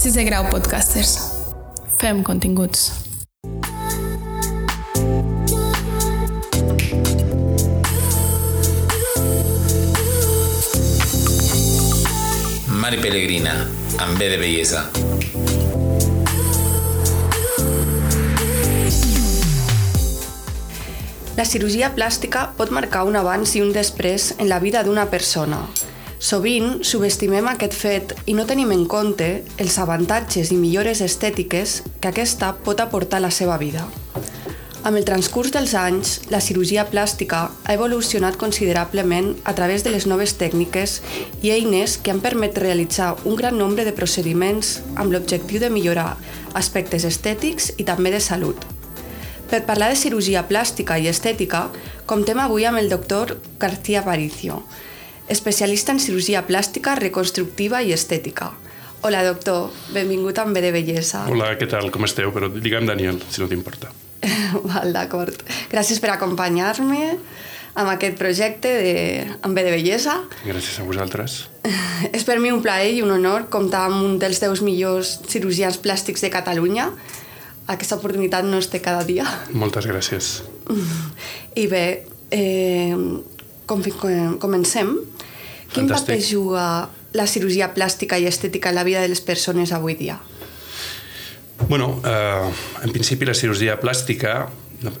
Sisè grau podcasters. Fem continguts. Mari Pellegrina, amb B de bellesa. La cirurgia plàstica pot marcar un abans i un després en la vida d'una persona. Sovint subestimem aquest fet i no tenim en compte els avantatges i millores estètiques que aquesta pot aportar a la seva vida. Amb el transcurs dels anys, la cirurgia plàstica ha evolucionat considerablement a través de les noves tècniques i eines que han permet realitzar un gran nombre de procediments amb l'objectiu de millorar aspectes estètics i també de salut. Per parlar de cirurgia plàstica i estètica, comptem avui amb el doctor García Aparicio, especialista en cirurgia plàstica, reconstructiva i estètica. Hola, doctor. Benvingut a B de Bellesa. Hola, què tal? Com esteu? Però digue'm Daniel, si no t'importa. Val, d'acord. Gràcies per acompanyar-me amb aquest projecte de amb B de Bellesa. Gràcies a vosaltres. És per mi un plaer i un honor comptar amb un dels teus millors cirurgians plàstics de Catalunya. Aquesta oportunitat no es té cada dia. Moltes gràcies. I bé, eh, com, com, comencem. Quin Fantàstic. paper juga la cirurgia plàstica i estètica en la vida de les persones avui dia? Bueno, eh, en principi la cirurgia plàstica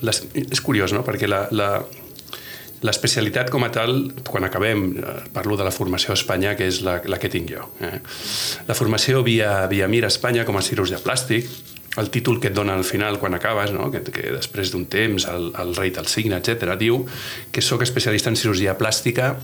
la, és curiós, no? Perquè la, la, l'especialitat com a tal, quan acabem, eh, parlo de la formació a Espanya, que és la, la que tinc jo. Eh? La formació via, via Mir a Espanya com a cirurgià plàstic, el títol que et dona al final quan acabes, no? que, que després d'un temps el, el rei te'l signa, etc diu que sóc especialista en cirurgia plàstica,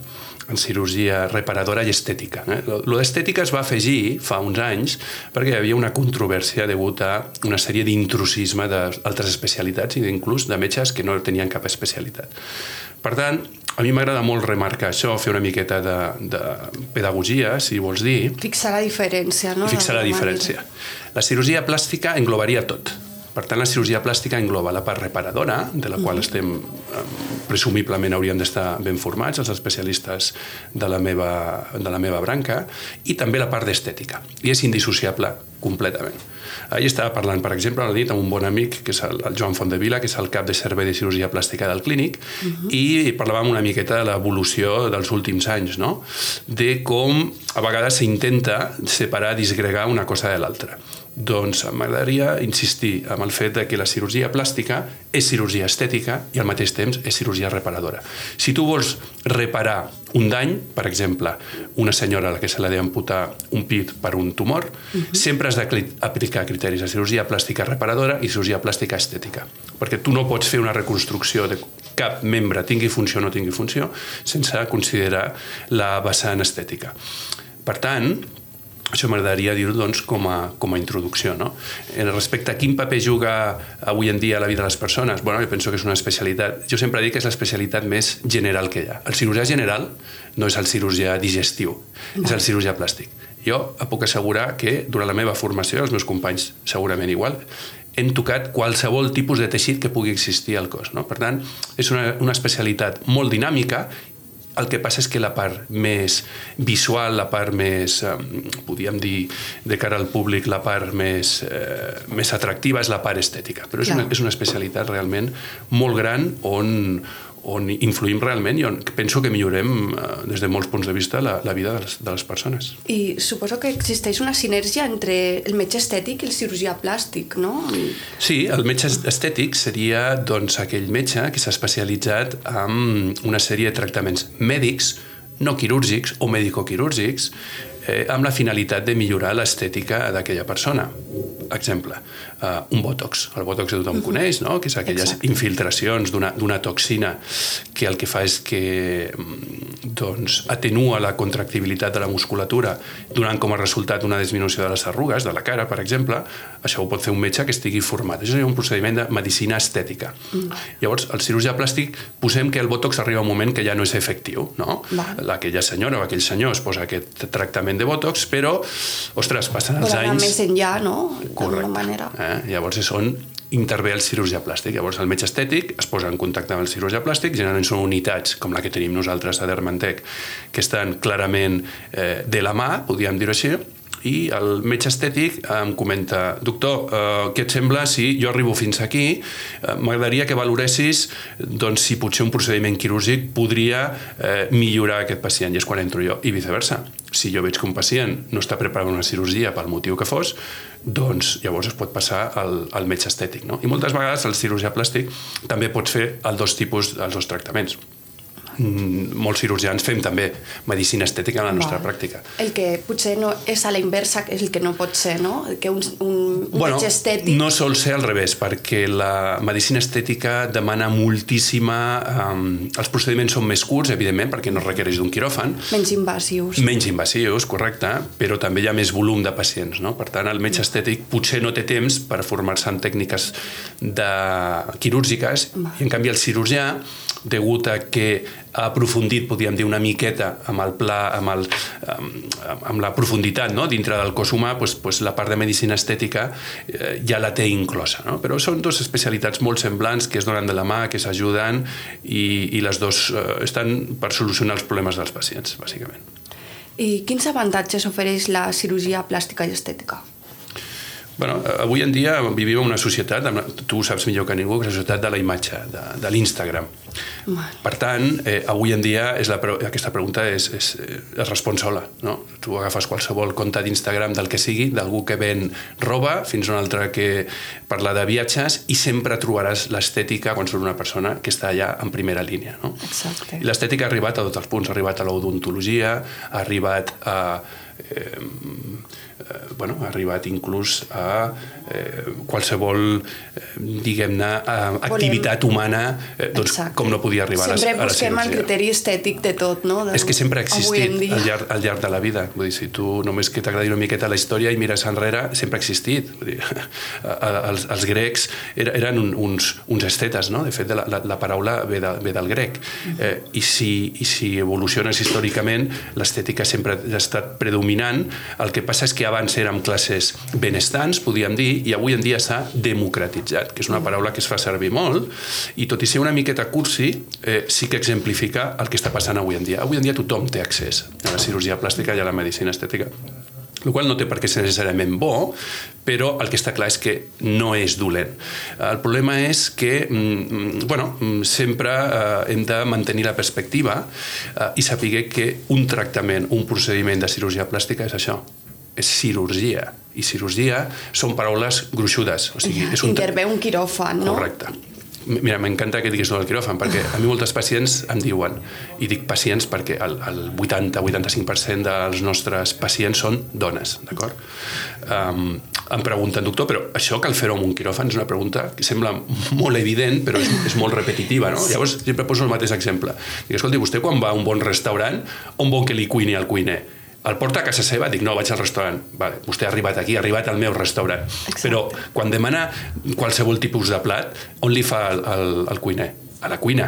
en cirurgia reparadora i estètica. Eh? Lo d'estètica es va afegir fa uns anys perquè hi havia una controvèrsia degut a una sèrie d'intrusisme d'altres especialitats i inclús de metges que no tenien cap especialitat. Per tant, a mi m'agrada molt remarcar això, fer una miqueta de, de pedagogia, si vols dir. Fixar la diferència, no? Fixar la diferència. La cirurgia plàstica englobaria tot. Per tant, la cirurgia plàstica engloba la part reparadora, de la qual estem, presumiblement hauríem d'estar ben formats, els especialistes de la, meva, de la meva branca, i també la part d'estètica. I és indissociable completament. Ahir estava parlant, per exemple, a la nit amb un bon amic, que és el, el Joan Fontdevila, que és el cap de servei de cirurgia plàstica del clínic, uh -huh. i parlàvem una miqueta de l'evolució dels últims anys, no? de com a vegades s'intenta separar, disgregar una cosa de l'altra. Doncs m'agradaria insistir en el fet de que la cirurgia plàstica és cirurgia estètica i al mateix temps és cirurgia reparadora. Si tu vols reparar un dany, per exemple, una senyora a la que se l'ha d'amputar un pit per un tumor, uh -huh. sempre has d'aplicar criteris de cirurgia plàstica reparadora i cirurgia plàstica estètica. Perquè tu no pots fer una reconstrucció de cap membre, tingui funció o no tingui funció, sense considerar la vessant estètica. Per tant, això m'agradaria dir-ho doncs, com, a, com a introducció. No? En respecte a quin paper juga avui en dia a la vida de les persones, bueno, jo penso que és una especialitat, jo sempre dic que és l'especialitat més general que hi ha. El cirurgià general no és el cirurgià digestiu, és el cirurgià plàstic. Jo puc assegurar que durant la meva formació, els meus companys segurament igual, hem tocat qualsevol tipus de teixit que pugui existir al cos. No? Per tant, és una, una especialitat molt dinàmica el que passa és que la part més visual, la part més, eh, podríem dir, de cara al públic, la part més, eh, més atractiva és la part estètica. Però és una, és una especialitat realment molt gran on, on influïm realment i on penso que millorem eh, des de molts punts de vista la, la vida de les, de les persones. I suposo que existeix una sinergia entre el metge estètic i el cirurgià plàstic, no? Sí, el metge estètic seria doncs, aquell metge que s'ha especialitzat en una sèrie de tractaments mèdics, no quirúrgics o medicoquirúrgics, eh, amb la finalitat de millorar l'estètica d'aquella persona. Exemple, uh, un botox. El botox que tothom -huh. coneix, no? que és aquelles Exacte. infiltracions d'una toxina que el que fa és que mm, doncs, atenua la contractibilitat de la musculatura donant com a resultat una disminució de les arrugues de la cara, per exemple, això ho pot fer un metge que estigui format. Això seria un procediment de medicina estètica. Mm. Llavors, el cirurgià plàstic, posem que el botox arriba un moment que ja no és efectiu, no? Val. Aquella senyora o aquell senyor es posa aquest tractament de botox, però, ostres, passen els anys... més enllà, no? D'alguna manera. Eh? Llavors és on intervé el cirurgià plàstic. Llavors el metge estètic es posa en contacte amb el cirurgià plàstic, generalment són unitats com la que tenim nosaltres a Dermantec, que estan clarament eh, de la mà, podríem dir-ho així, i el metge estètic em comenta doctor, eh, què et sembla si jo arribo fins aquí? Eh, M'agradaria que valoressis doncs, si potser un procediment quirúrgic podria eh, millorar aquest pacient, i és quan entro jo, i viceversa. Si jo veig que un pacient no està preparat una cirurgia pel motiu que fos, doncs llavors es pot passar al, al metge estètic. No? I moltes vegades el cirurgià plàstic també pots fer els dos tipus, els dos tractaments molts cirurgians fem també medicina estètica en la nostra Val. pràctica. El que potser no és a la inversa, és el que no pot ser, no? Que un, un, un Bueno, metge estètic... no sol ser al revés, perquè la medicina estètica demana moltíssima... Um, els procediments són més curts, evidentment, perquè no requereix d'un quiròfan, Menys invasius. menys invasius, correcte, però també hi ha més volum de pacients. No? Per tant, el metge estètic potser no té temps per formar-se en tècniques de quirúrgiques i, en canvi, el cirurgià, degut a que ha aprofundit, podríem dir, una miqueta amb, el pla, amb, el, amb, amb la profunditat no? dintre del cos humà, doncs, doncs la part de medicina estètica eh, ja la té inclosa. No? Però són dues especialitats molt semblants que es donen de la mà, que s'ajuden i, i les dues eh, estan per solucionar els problemes dels pacients, bàsicament. I quins avantatges ofereix la cirurgia plàstica i estètica? Bueno, avui en dia vivim en una societat, tu saps millor que ningú, que és la societat de la imatge, de, de l'Instagram. Per tant, eh, avui en dia és la, aquesta pregunta és, és, es respon sola. No? Tu agafes qualsevol compte d'Instagram del que sigui, d'algú que ven roba, fins a un altre que parla de viatges, i sempre trobaràs l'estètica quan surt una persona que està allà en primera línia. No? L'estètica ha arribat a tots els punts, ha arribat a l'odontologia, ha arribat a... Eh, eh, bueno, ha arribat inclús a eh, qualsevol, eh, diguem-ne, eh, activitat humana, eh, doncs Exacte. com no podia arribar sempre a la, a la busquem el cirurgia. criteri estètic de tot, no? De, És que sempre ha existit al llarg, al llarg de la vida. Vull dir, si tu només que t'agradi una miqueta la història i mires enrere, sempre ha existit. Vull dir, els, els grecs eren un, uns, uns estetes, no? De fet, la, la, la paraula ve, de, ve del grec. Eh, i, si, I si evoluciones històricament, l'estètica sempre ha estat predominant. El que passa és que abans érem classes benestants, podríem dir, i avui en dia s'ha democratitzat, que és una paraula que es fa servir molt, i tot i ser una miqueta cursi, eh, sí que exemplifica el que està passant avui en dia. Avui en dia tothom té accés a la cirurgia plàstica i a la medicina estètica el qual no té per què ser necessàriament bo, però el que està clar és que no és dolent. El problema és que mm, bueno, mm, sempre eh, hem de mantenir la perspectiva eh, i saber que un tractament, un procediment de cirurgia plàstica és això, és cirurgia. I cirurgia són paraules gruixudes. O sigui, és un Intervé un quiròfan, no? Correcte. Mira, m'encanta que diguis no del quiròfan, perquè a mi moltes pacients em diuen, i dic pacients perquè el, el 80-85% dels nostres pacients són dones, d'acord? Um, em pregunten, doctor, però això cal fer-ho amb un quiròfan? És una pregunta que sembla molt evident, però és, és molt repetitiva, no? Llavors, sempre poso el mateix exemple. Dic, escolti, vostè quan va a un bon restaurant, on vol que li cuini el cuiner? El porta a casa seva? Dic, no, vaig al restaurant. Vale, vostè ha arribat aquí, ha arribat al meu restaurant. Exacte. Però quan demana qualsevol tipus de plat, on li fa el, el, el cuiner? A la cuina.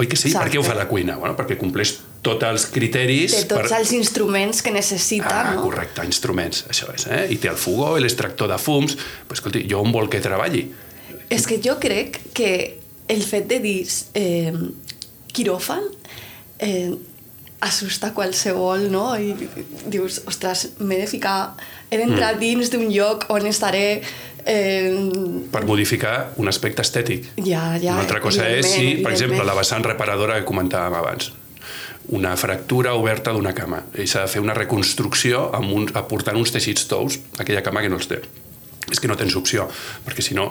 Oi que sí? Exacte. Per què ho fa a la cuina? Bueno, perquè compleix tots els criteris... Té tots per... els instruments que necessita, Ah, no? correcte, instruments, això és, eh? I té el fogó, l'extractor de fums... Pues, escolti, jo on vol que treballi? És que jo crec que el fet de dir eh, quiròfan eh, assusta qualsevol, no? I dius, ostres, m'he de ficar... He d'entrar mm. dins d'un lloc on estaré... Eh, Per modificar un aspecte estètic. Ja, ja, Una altra cosa és si, per exemple, la vessant reparadora que comentàvem abans una fractura oberta d'una cama i s'ha de fer una reconstrucció amb un, aportant uns teixits tous a aquella cama que no els té és que no tens opció, perquè si no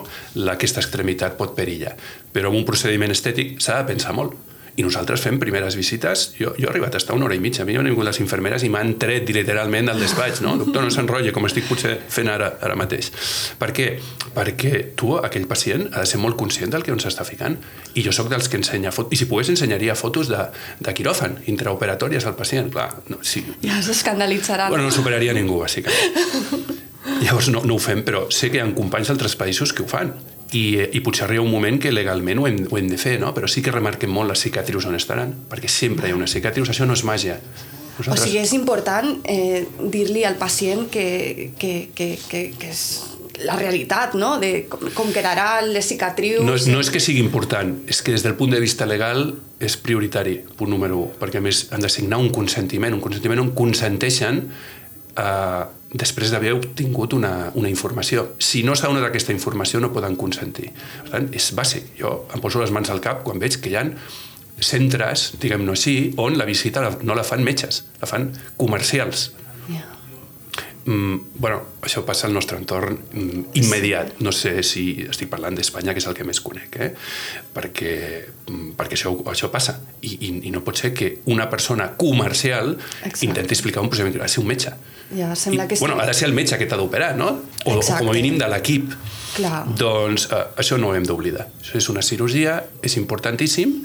aquesta extremitat pot perillar. Però en un procediment estètic s'ha de pensar molt. I nosaltres fem primeres visites, jo, jo he arribat a estar una hora i mitja, a mi han vingut les infermeres i m'han tret literalment del despatx, no? Doctor, no s'enrotlla, com estic potser fent ara, ara mateix. Per què? Perquè tu, aquell pacient, ha de ser molt conscient del que on s'està ficant. I jo sóc dels que ensenya fotos, i si pogués ensenyaria fotos de, de quiròfan, intraoperatòries al pacient. Clar, no, sí, ja s'escandalitzaran. Bueno, no superaria ningú, bàsicament. Llavors no, no ho fem, però sé que hi ha companys d'altres països que ho fan. I, eh, I potser arriba un moment que legalment ho hem, ho hem de fer, no? però sí que remarquem molt les cicatrius on estaran, perquè sempre hi ha una cicatrius, això no és màgia. O sigui, és important eh, dir-li al pacient que, que, que, que, que és la realitat, no? De com, com quedarà les cicatrius... No és, no és que sigui important, és que des del punt de vista legal és prioritari, punt número 1, perquè a més han de signar un consentiment, un consentiment on consenteixen a després d'haver obtingut una, una informació. Si no s'ha donat aquesta informació, no poden consentir. Per tant, és bàsic. Jo em poso les mans al cap quan veig que hi ha centres, diguem-ne així, on la visita no la fan metges, la fan comercials. Mm, bueno, això passa al nostre entorn mm, immediat. No sé si estic parlant d'Espanya, que és el que més conec, eh? perquè, mm, perquè això, això passa. I, i, I no pot ser que una persona comercial Exacte. intenti explicar un procediment ha de ser un metge. Ja, sembla I, que sí. bueno, ha de ser el metge que t'ha d'operar, no? O, o com a mínim de l'equip. Doncs eh, això no ho hem d'oblidar. Això és una cirurgia, és importantíssim,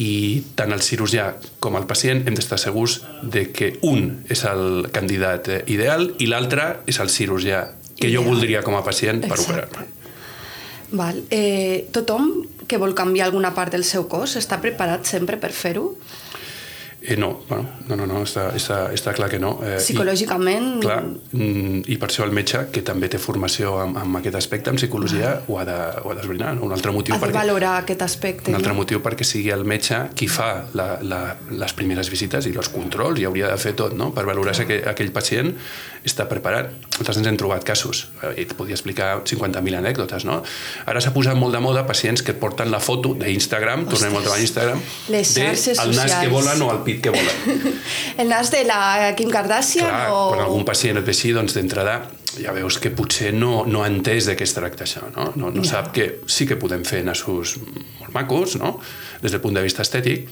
i tant el cirurgià com el pacient hem d'estar segurs de que un és el candidat eh, ideal i l'altre és el cirurgià que jo Ideal. voldria com a pacient per operar-me. Val. Eh, tothom que vol canviar alguna part del seu cos està preparat sempre per fer-ho? Eh, no, bueno, no, no, no, està, està, està clar que no. Eh, Psicològicament... I, clar, mm, i per això el metge, que també té formació en, en aquest aspecte, en psicologia, ho ha de- ho ha d'esbrinar. No? Un altre motiu Ha de perquè... valorar aquest aspecte. Un altre no? motiu perquè sigui el metge qui fa la, la, les primeres visites i els controls i hauria de fer tot no? per valorar si aquell, aquell pacient està preparat. Nosaltres ens hem trobat casos eh, i et podia explicar 50.000 anècdotes. No? Ara s'ha posat molt de moda pacients que porten la foto d'Instagram, tornem molt a Instagram, Les de xarxes el nas que volen o el pit que volen. El nas de la Kim Kardashian Clar, o... quan algun pacient et ve així, doncs d'entrada ja veus que potser no, no ha entès de què es tracta això, no? No, no Ja. sap que sí que podem fer nassos molt macos, no? Des del punt de vista estètic,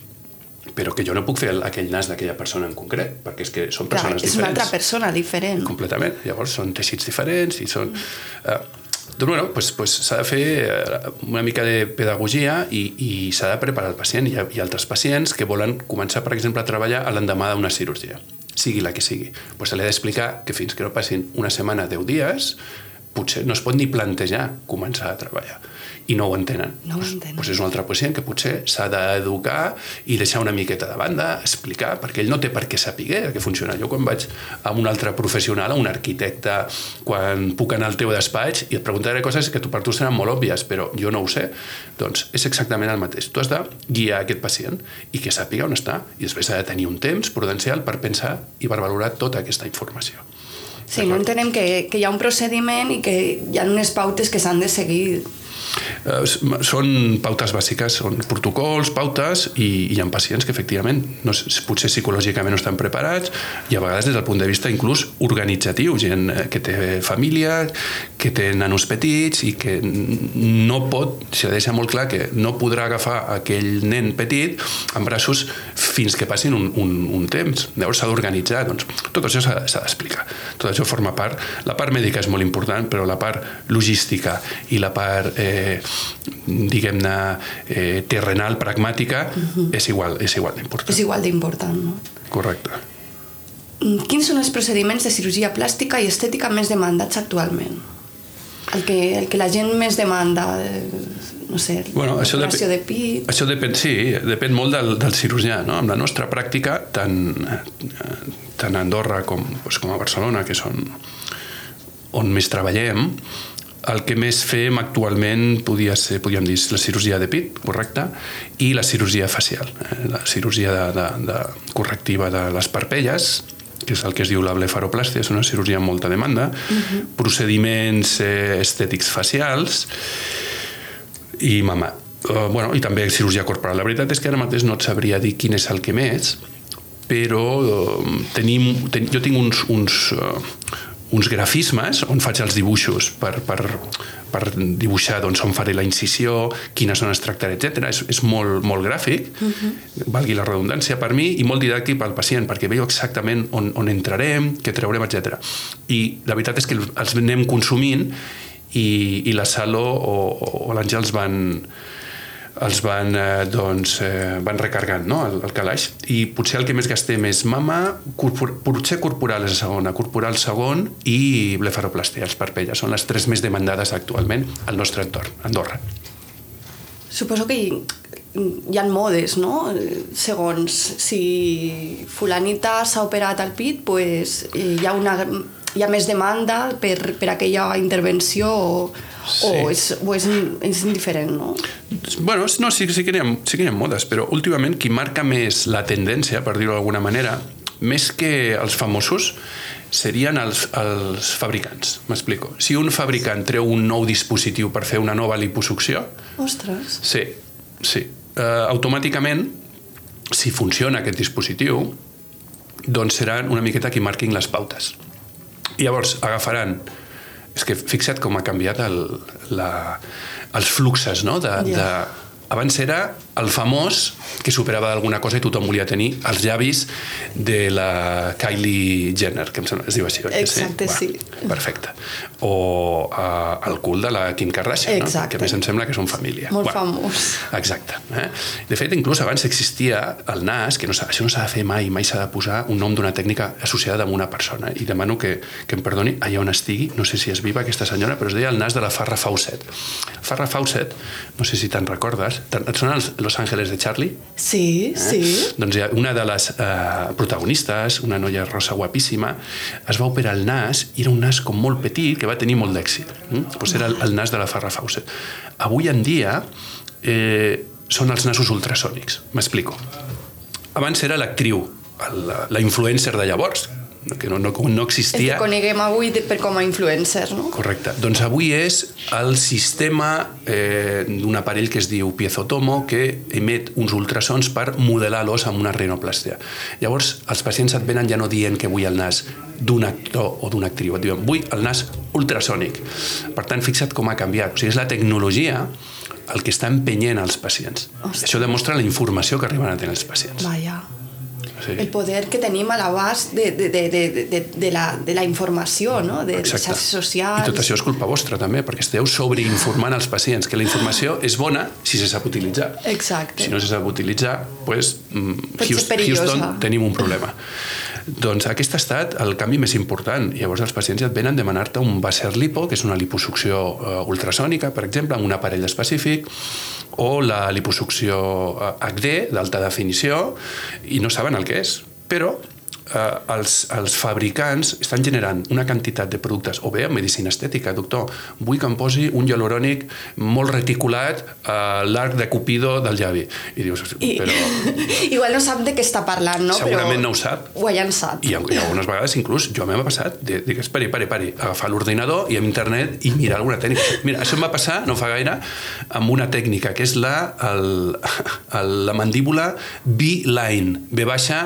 però que jo no puc fer el- aquell nas d'aquella persona en concret, perquè és que són Clar, persones és una diferents. altra persona diferent. Completament. Llavors són teixits diferents i són... Eh, doncs bueno, pues, pues s'ha de fer eh, una mica de pedagogia i, i s'ha de preparar el pacient. Hi ha, hi ha altres pacients que volen començar, per exemple, a treballar a l'endemà d'una cirurgia, sigui la que sigui. Pues se li ha d'explicar que fins que no passin una setmana, 10 dies, potser no es pot ni plantejar començar a treballar i no ho entenen. No ho Pues- entenen. Pues és un altre pacient que potser s'ha d'educar i deixar una miqueta de banda, explicar, perquè ell no té per què saber que funciona. Jo quan vaig a un altre professional, a un arquitecte, quan puc anar al teu despatx i et preguntaré coses que tu, per tu seran molt òbvies, però jo no ho sé, doncs és exactament el mateix. Tu has de guiar aquest pacient i que sàpiga on està i després ha de tenir un temps prudencial per pensar i per valorar tota aquesta informació. Sí, no entenem que, que hi ha un procediment i que hi ha unes pautes que s'han de seguir. Eh, són pautes bàsiques, són protocols, pautes, i hi ha pacients que efectivament no, potser psicològicament no estan preparats i a vegades des del punt de vista inclús organitzatiu, gent eh, que té família, que té nanos petits i que no pot, s'ha de deixar molt clar que no podrà agafar aquell nen petit en braços fins que passin un, un, un temps. Llavors s'ha d'organitzar, doncs tot això s'ha d'explicar. Tot això forma part, la part mèdica és molt important, però la part logística i la part, eh, diguem-ne, eh, terrenal, pragmàtica, és igual, és igual d'important. És igual d'important, no? Correcte. Mm, Quins són els procediments de cirurgia plàstica i estètica més demandats actualment? El que, el que la gent més demanda, eh, no sé, Bueno, això depe- de pit... Això depèn, sí, depèn molt del, del cirurgià. No? Amb la nostra pràctica, tant, tant a Andorra com, doncs, com a Barcelona, que són on més treballem, el que més fem actualment podia ser, podríem dir, la cirurgia de pit, correcte, i la cirurgia facial, eh? la cirurgia de, de, de correctiva de les parpelles, que és el que es diu la blefaroplàstia, és una cirurgia amb molta demanda, procediments eh, estètics facials, i mama. Uh, bueno, I també cirurgia corporal. La veritat és que ara mateix no et sabria dir quin és el que més, però uh, tenim, ten, jo tinc uns, uns, uh, uns grafismes on faig els dibuixos per, per, per dibuixar doncs, on faré la incisió, quines zones tractaré, etc. És, és molt, molt gràfic, uh -huh. valgui la redundància per mi, i molt didàctic pel pacient, perquè veieu exactament on, on entrarem, què traurem, etc. I la veritat és que els anem consumint i, i la Salo o, o l'Àngel els van els van, eh, doncs, eh, van recargant no? el, el calaix i potser el que més gastem és mama corpor, potser corporal és la segona corporal segon i blefaroplastia els parpelles, són les tres més demandades actualment al nostre entorn, Andorra Suposo que hi, hi ha modes, no? Segons si fulanita s'ha operat al pit, pues, hi, ha una, hi ha més demanda per, per aquella intervenció o, Sí. o, és, o és, és indiferent, no? Bueno, no, sí, sí, que hi ha, sí que hi ha modes, però últimament qui marca més la tendència, per dir-ho d'alguna manera, més que els famosos, serien els, els fabricants. M'explico. Si un fabricant treu un nou dispositiu per fer una nova liposucció, Ostres. sí, sí. Uh, automàticament, si funciona aquest dispositiu, doncs seran una miqueta qui marquin les pautes. I llavors agafaran... És que fixa't com ha canviat el, la, els fluxes, no? De, Ja. de, abans era el famós que superava alguna cosa i tothom volia tenir els llavis de la Kylie Jenner, que em sembla, es diu així, oi? Exacte, sí. Perfecte. O uh, el cul de la Kim Kardashian, Exacte. no? que a més em sembla que són família. Molt famós. Exacte. Eh? De fet, inclús abans existia el nas, que no això no s'ha de fer mai, mai s'ha de posar un nom d'una tècnica associada amb una persona. I demano que, que em perdoni allà on estigui, no sé si és viva aquesta senyora, però es deia el nas de la Farrah Fawcett. Farrah Fawcett, no sé si te'n recordes, et sonen els Los Ángeles de Charlie? Sí, sí. Doncs hi ha una de les eh, protagonistes, una noia rosa guapíssima, es va operar el nas i era un nas com molt petit que va tenir molt d'èxit. Mm? Pues era el, el nas de la Farrah Fawcett. Avui en dia eh, són els nasos ultrasònics. M'explico. Abans era l'actriu, la, la influencer de llavors, que no, no, no El existia... que coneguem avui de, per com a influencer, no? Correcte. Doncs avui és el sistema eh, d'un aparell que es diu piezotomo que emet uns ultrasons per modelar l'os amb una rinoplàstia. Llavors, els pacients et venen ja no dient que vull el nas d'un actor o d'una actriu, et diuen vull el nas ultrasònic. Per tant, fixa't com ha canviat. O sigui, és la tecnologia el que està empenyent els pacients. Ostres. Això demostra la informació que arriben a tenir els pacients. Vaja. Sí. El poder que tenim a l'abast de, de, de, de, de, de, la, de la informació, no? De, Exacte. xarxes socials... I tot això és culpa vostra, també, perquè esteu sobreinformant els pacients, que la informació és bona si se sap utilitzar. Exacte. Si no se sap utilitzar, pues, mm, Houston. Houston tenim un problema. Doncs aquest ha estat el canvi més important. Llavors els pacients ja et venen a demanar-te un Basser lipo, que és una liposucció uh, ultrasònica, per exemple, amb un aparell específic, o la liposucció HD, d'alta definició, i no saben el que és. Però eh, els, els fabricants estan generant una quantitat de productes, o bé en medicina estètica, doctor, vull que em posi un hialurònic molt reticulat a l'arc de Cupido del llavi. I dius, I, però... Igual no sap de què està parlant, no? Segurament Però no ho sap. Ho ha llançat. I, i algunes vegades inclús jo m'ha passat de, que esperi, pari, pari, agafar l'ordinador i amb internet i mirar alguna tècnica. Mira, això em va passar no fa gaire amb una tècnica que és la, el, el, la mandíbula B-line, B baixa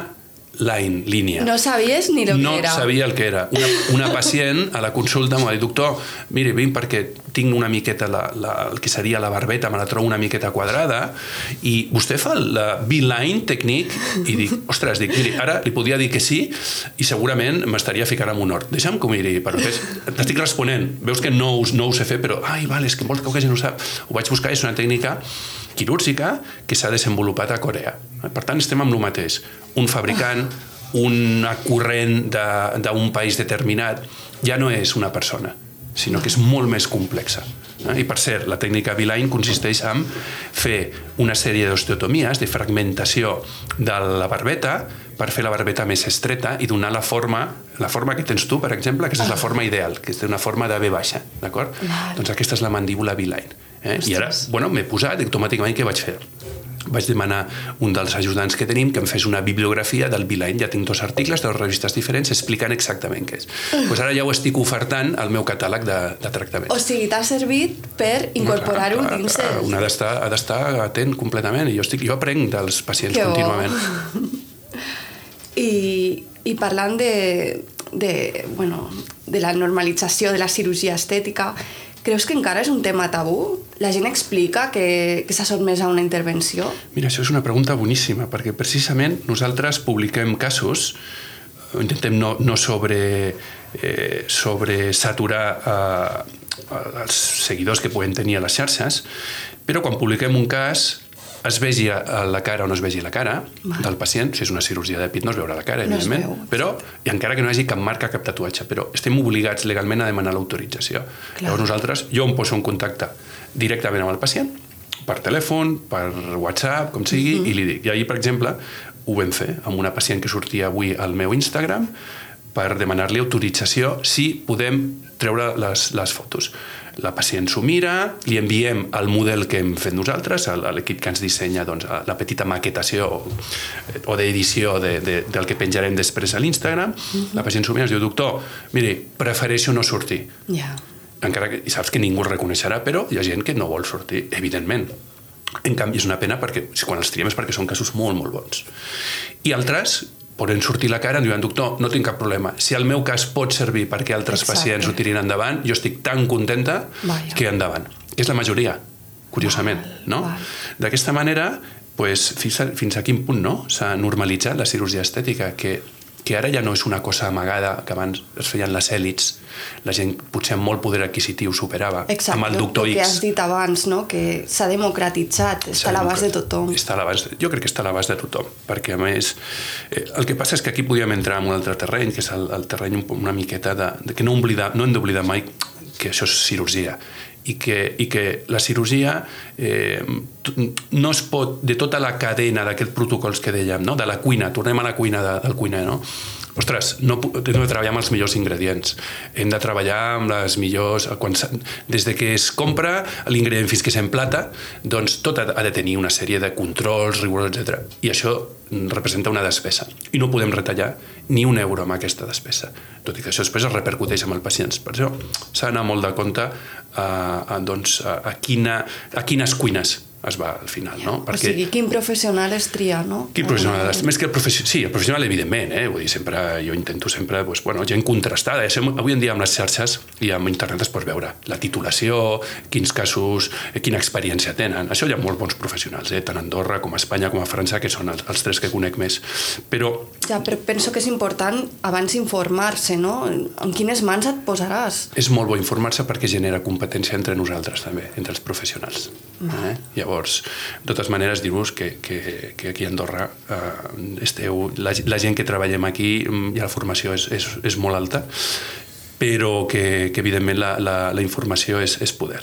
line, línia. No sabies ni el no que era. sabia el que era. Una, una pacient a la consulta m'ha dit, doctor, mire, vinc perquè tinc una miqueta la, la, el que seria la barbeta, me la trobo una miqueta quadrada, i vostè fa la B-line tècnic, i dic, ostres, dic, miri, ara li podria dir que sí, i segurament m'estaria ficant en un hort. Deixa'm que ho miri, però és, t'estic responent. Veus que no, us, no ho sé fer, però, ai, vale, és que molta gent ho sap. Ho vaig buscar, és una tècnica quirúrgica que s'ha desenvolupat a Corea. Per tant, estem amb el mateix. Un fabricant, una corrent de- d'un país determinat, ja no és una persona, sinó que és molt més complexa. Eh? I per cert, la tècnica Vilain consisteix en fer una sèrie d'osteotomies, de fragmentació de la barbeta per fer la barbeta més estreta i donar la forma, la forma que tens tu, per exemple, que és la forma ideal, que és una forma de B baixa, d'acord? Doncs aquesta és la mandíbula Vilain. Eh? I ara, bueno, m'he posat automàticament què vaig fer? Vaig demanar un dels ajudants que tenim que em fes una bibliografia del Vilain. Ja tinc dos articles de dues revistes diferents explicant exactament què és. Pues ara ja ho estic ofertant al meu catàleg de, de tractaments. O sigui, t'ha servit per incorporar-ho clar, dins del... Un ha d'estar atent completament i jo, estic, jo aprenc dels pacients Que bo. contínuament. I, i parlant de, de, bueno, de la normalització de la cirurgia estètica, creus que encara és un tema tabú? La gent explica que, que s'ha sotmès a una intervenció? Mira, això és una pregunta boníssima, perquè precisament nosaltres publiquem casos, eh, intentem no, no sobre, eh, sobre saturar eh, els seguidors que poden tenir a les xarxes, però quan publiquem un cas es vegi a la cara o no es vegi la cara del pacient, si és una cirurgia de pit no es veurà la cara, No evidentment, veu, però, i encara que no hi hagi cap marca, cap tatuatge, però estem obligats legalment a demanar l'autorització. Llavors nosaltres, jo em poso en contacte directament amb el pacient, per telèfon, per WhatsApp, com sigui, i li dic. I ahir, per exemple, ho vam fer amb una pacient que sortia avui al meu Instagram per demanar-li autorització si podem treure les, les fotos. La pacient s'ho mira, li enviem el model que hem fet nosaltres, a l'equip que ens dissenya doncs, la petita maquetació o, o d'edició de, de, del que penjarem després a l'Instagram, uh -huh. la pacient s'ho mira i diu, doctor, miri, prefereixo no sortir. Yeah. Encara que, saps que ningú el reconeixerà, però hi ha gent que no vol sortir, evidentment. En canvi, és una pena perquè quan els triem és perquè són casos molt, molt bons. I altres poden sortir la cara i diuen, doctor, no tinc cap problema. Si el meu cas pot servir perquè altres Exacte. pacients ho tirin endavant, jo estic tan contenta Vaja. que endavant. És la majoria, curiosament, val, no? D'aquesta manera, pues, fins, a, fins a quin punt no? s'ha normalitzat la cirurgia estètica, que que ara ja no és una cosa amagada, que abans es feien les èlits, la gent potser amb molt poder adquisitiu superava, Exacte, amb el doctor X. Que has dit abans, no? que s'ha democratitzat, està a l'abast de tothom. Està a jo crec que està a l'abast de tothom, perquè a més, eh, el que passa és que aquí podíem entrar en un altre terreny, que és el, el terreny una miqueta de, de que no, oblidar, no hem d'oblidar mai que això és cirurgia i que, i que la cirurgia eh, no es pot, de tota la cadena d'aquests protocols que dèiem, no? de la cuina, tornem a la cuina de, del cuiner, no? Ostres, no, hem de treballar amb els millors ingredients. Hem de treballar amb les millors... Quan, des de que es compra l'ingredient fins que s'emplata, doncs tot ha, ha de tenir una sèrie de controls, rigorosos, etc. I això representa una despesa. I no podem retallar ni un euro amb aquesta despesa. Tot i que això després es repercuteix amb els pacients. Per això s'ha d'anar molt de compte a, a, doncs, a, a, quina, a quines cuines es va al final, no? Perquè... O sigui, quin professional es tria, no? Quin professional es... Més que el professional... Sí, el professional, evidentment, eh? Vull dir, sempre, jo intento sempre, pues, bueno, gent contrastada. Avui en dia amb les xarxes i amb internet es pot veure la titulació, quins casos, eh, quina experiència tenen. Això hi ha molts bons professionals, eh? tant a Andorra com a Espanya com a França, que són els, els tres que conec més. Però... Ja, però penso que és important abans informar-se, no? En quines mans et posaràs? És molt bo informar-se perquè genera competència entre nosaltres també, entre els professionals. Eh? Llavors, Llavors, de totes maneres, dir-vos que, que, que aquí a Andorra eh, esteu, la, la gent que treballem aquí mm, ja la formació és, és, és molt alta, però que, que evidentment la, la, la informació és, és poder.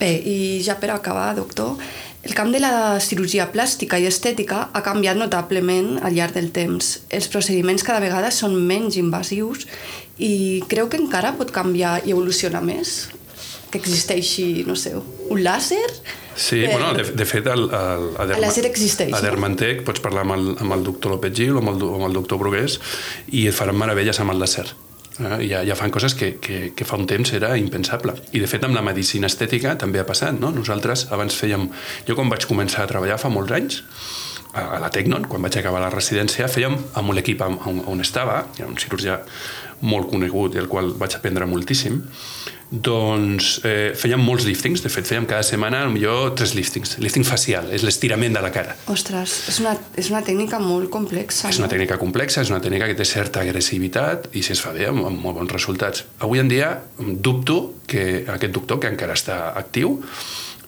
Bé, i ja per acabar, doctor, el camp de la cirurgia plàstica i estètica ha canviat notablement al llarg del temps. Els procediments cada vegada són menys invasius i creu que encara pot canviar i evolucionar més? Que existeixi, no sé, un làser? Sí, eh, bueno, de, de fet, el, el, Derma, el làser existeix. A Dermantec pots parlar amb el, amb el doctor López Gil o amb el, amb el doctor Brugués i et faran meravelles amb el làser. Eh? Ja, ja fan coses que, que, que fa un temps era impensable. I de fet amb la medicina estètica també ha passat, no? Nosaltres abans fèiem... Jo quan vaig començar a treballar fa molts anys, a la Tecnon, quan vaig acabar la residència, fèiem amb l'equip on, on estava, ha un cirurgià molt conegut i el qual vaig aprendre moltíssim, doncs eh, fèiem molts liftings, de fet fèiem cada setmana millor tres liftings. Lifting facial, és l'estirament de la cara. Ostres, és una, és una tècnica molt complexa. És una tècnica complexa, és una tècnica que té certa agressivitat i si es fa bé, amb, amb molt bons resultats. Avui en dia dubto que aquest doctor, que encara està actiu,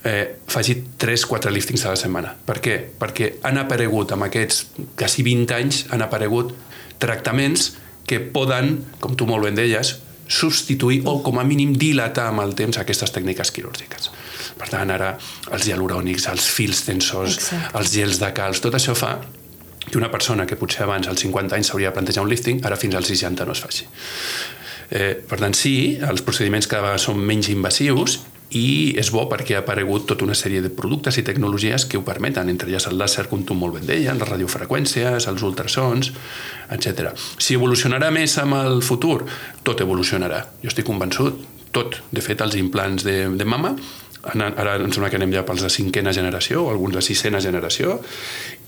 eh, faci 3-4 liftings a la setmana. Per què? Perquè han aparegut, amb aquests quasi 20 anys, han aparegut tractaments que poden, com tu molt ben deies, substituir o com a mínim dilatar amb el temps aquestes tècniques quirúrgiques. Per tant, ara els hialurònics, els fils tensors, Exacte. els gels de calç, tot això fa que una persona que potser abans als 50 anys s'hauria de plantejar un lifting, ara fins als 60 no es faci. Eh, per tant, sí, els procediments cada vegada són menys invasius i és bo perquè ha aparegut tota una sèrie de productes i tecnologies que ho permeten, entre elles el làser, com tu molt ben deies, les radiofreqüències, els ultrasons, etc. Si evolucionarà més amb el futur, tot evolucionarà. Jo estic convençut, tot. De fet, els implants de, de mama ara em sembla que anem ja pels de cinquena generació o alguns de sisena generació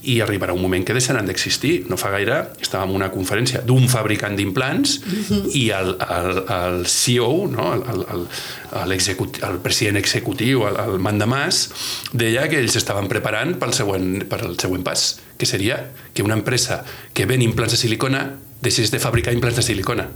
i arribarà un moment que deixaran d'existir no fa gaire estàvem en una conferència d'un fabricant d'implants mm -hmm. i el, el, el CEO no? el, el, el, el president executiu el, el mandamàs deia que ells estaven preparant pel següent, per el següent pas que seria que una empresa que ven implants de silicona deixés de fabricar implants de silicona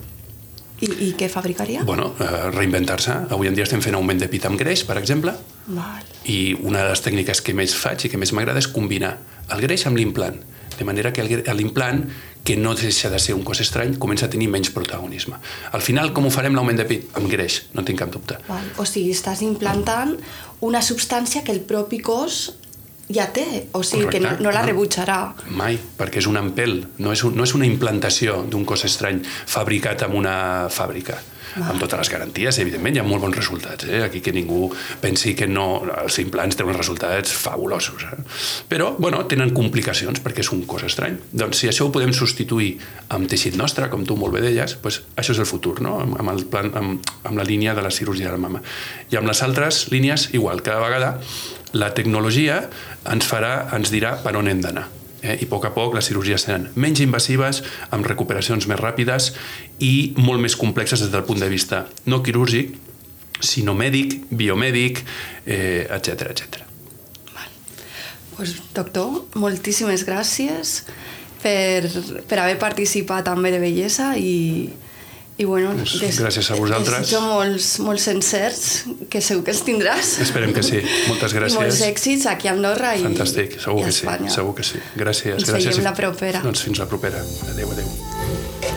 i, I què fabricaria? Bueno, eh, reinventar-se. Avui en dia estem fent augment de pit amb greix, per exemple, Val. i una de les tècniques que més faig i que més m'agrada és combinar el greix amb l'implant, de manera que l'implant, que no deixa de ser un cos estrany, comença a tenir menys protagonisme. Al final, com ho farem l'augment de pit? Amb greix, no tinc cap dubte. Val. O sigui, estàs implantant una substància que el propi cos ja té, o sigui que no, Correcte. no la rebutjarà. Mai, perquè és un empel, no és, un, no és una implantació d'un cos estrany fabricat en una fàbrica. Amb totes les garanties, evidentment, hi ha molt bons resultats. Eh? Aquí que ningú pensi que no, els implants tenen uns resultats fabulosos. Eh? Però, bueno, tenen complicacions perquè és un cos estrany. Doncs si això ho podem substituir amb teixit nostre, com tu molt bé deies, doncs això és el futur, no? amb, amb, el plan, amb, amb la línia de la cirurgia de la mama. I amb les altres línies, igual, cada vegada la tecnologia ens farà, ens dirà per on hem d'anar. Eh? I a poc a poc les cirurgies seran menys invasives, amb recuperacions més ràpides i molt més complexes des del punt de vista no quirúrgic, sinó mèdic, biomèdic, eh, etc etc. Pues, doctor, moltíssimes gràcies per, per haver participat també de bellesa i, i bueno, Pues, gràcies a vosaltres. desitjo molts, molts encerts, que segur que els tindràs. Esperem que sí. Moltes I molts gràcies. èxits aquí a Andorra i, Fantàstic, i segur a que sí, Espanya. segur que sí. Gràcies. Ens gràcies. veiem la propera. Doncs fins la propera. Adéu, adéu.